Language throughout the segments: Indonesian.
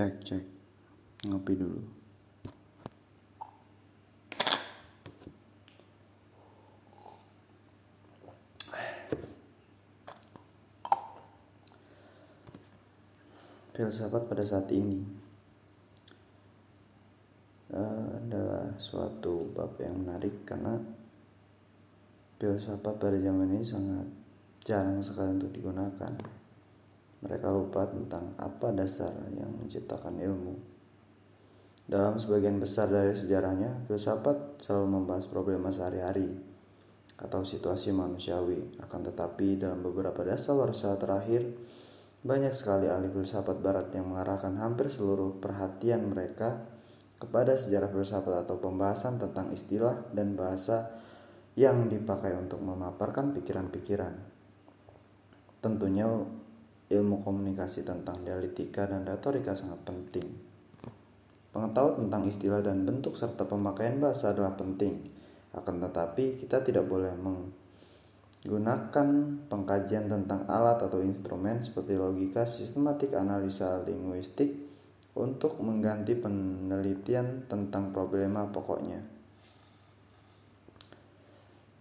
Cek, cek. Ngopi dulu. Filsafat pada saat ini uh, adalah suatu bab yang menarik karena filsafat pada zaman ini sangat jarang sekali untuk digunakan. Mereka lupa tentang apa dasar yang menciptakan ilmu. Dalam sebagian besar dari sejarahnya, filsafat selalu membahas problema sehari-hari atau situasi manusiawi. Akan tetapi, dalam beberapa dasawarsa terakhir, banyak sekali ahli filsafat barat yang mengarahkan hampir seluruh perhatian mereka kepada sejarah filsafat atau pembahasan tentang istilah dan bahasa yang dipakai untuk memaparkan pikiran-pikiran. Tentunya ilmu komunikasi tentang dialektika dan retorika sangat penting. Pengetahuan tentang istilah dan bentuk serta pemakaian bahasa adalah penting. Akan tetapi, kita tidak boleh menggunakan pengkajian tentang alat atau instrumen seperti logika, sistematik, analisa linguistik untuk mengganti penelitian tentang problema pokoknya.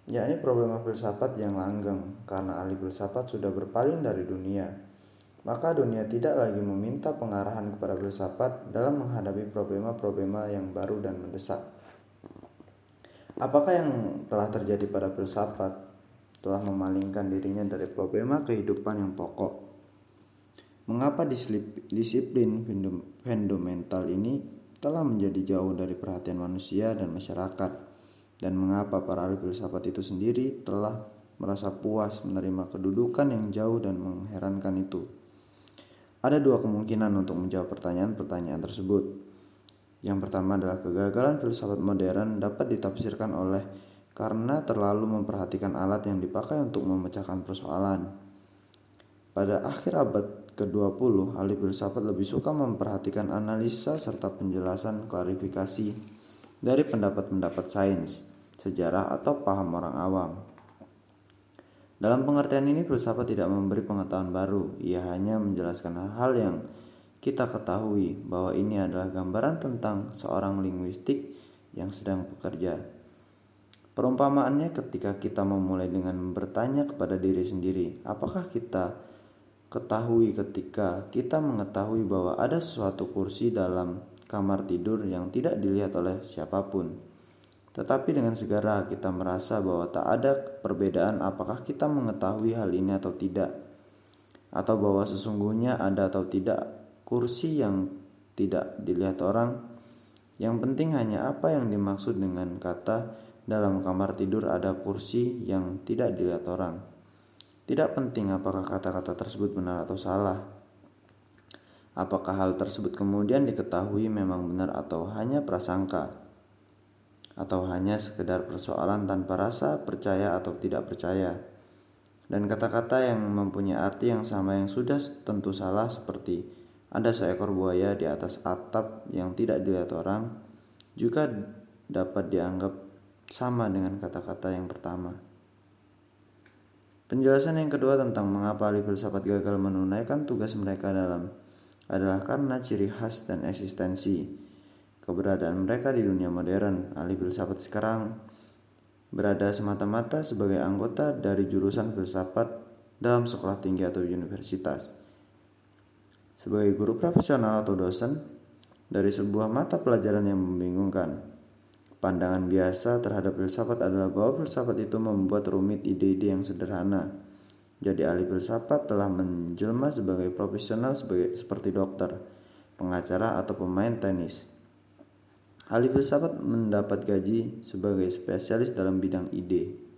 Yakni problema filsafat yang langgeng karena ahli filsafat sudah berpaling dari dunia maka dunia tidak lagi meminta pengarahan kepada filsafat dalam menghadapi problema-problema yang baru dan mendesak. Apakah yang telah terjadi pada filsafat telah memalingkan dirinya dari problema kehidupan yang pokok? Mengapa disiplin fundamental ini telah menjadi jauh dari perhatian manusia dan masyarakat? Dan mengapa para ahli filsafat itu sendiri telah merasa puas menerima kedudukan yang jauh dan mengherankan itu? Ada dua kemungkinan untuk menjawab pertanyaan-pertanyaan tersebut. Yang pertama adalah kegagalan filsafat modern dapat ditafsirkan oleh karena terlalu memperhatikan alat yang dipakai untuk memecahkan persoalan. Pada akhir abad ke-20, ahli filsafat lebih suka memperhatikan analisa serta penjelasan klarifikasi dari pendapat-pendapat sains, sejarah, atau paham orang awam. Dalam pengertian ini, filsafat tidak memberi pengetahuan baru, ia hanya menjelaskan hal-hal yang kita ketahui bahwa ini adalah gambaran tentang seorang linguistik yang sedang bekerja. Perumpamaannya ketika kita memulai dengan bertanya kepada diri sendiri, apakah kita ketahui ketika kita mengetahui bahwa ada suatu kursi dalam kamar tidur yang tidak dilihat oleh siapa pun. Tetapi dengan segera kita merasa bahwa tak ada perbedaan apakah kita mengetahui hal ini atau tidak, atau bahwa sesungguhnya ada atau tidak kursi yang tidak dilihat orang. Yang penting hanya apa yang dimaksud dengan kata dalam kamar tidur ada kursi yang tidak dilihat orang. Tidak penting apakah kata-kata tersebut benar atau salah. Apakah hal tersebut kemudian diketahui memang benar atau hanya prasangka atau hanya sekedar persoalan tanpa rasa percaya atau tidak percaya. Dan kata-kata yang mempunyai arti yang sama yang sudah tentu salah seperti ada seekor buaya di atas atap yang tidak dilihat orang juga dapat dianggap sama dengan kata-kata yang pertama. Penjelasan yang kedua tentang mengapa ahli filsafat gagal menunaikan tugas mereka dalam adalah karena ciri khas dan eksistensi keberadaan mereka di dunia modern. Ahli filsafat sekarang berada semata-mata sebagai anggota dari jurusan filsafat dalam sekolah tinggi atau universitas. Sebagai guru profesional atau dosen dari sebuah mata pelajaran yang membingungkan. Pandangan biasa terhadap filsafat adalah bahwa filsafat itu membuat rumit ide-ide yang sederhana. Jadi ahli filsafat telah menjelma sebagai profesional sebagai seperti dokter, pengacara atau pemain tenis. Ahli filsafat mendapat gaji sebagai spesialis dalam bidang ide.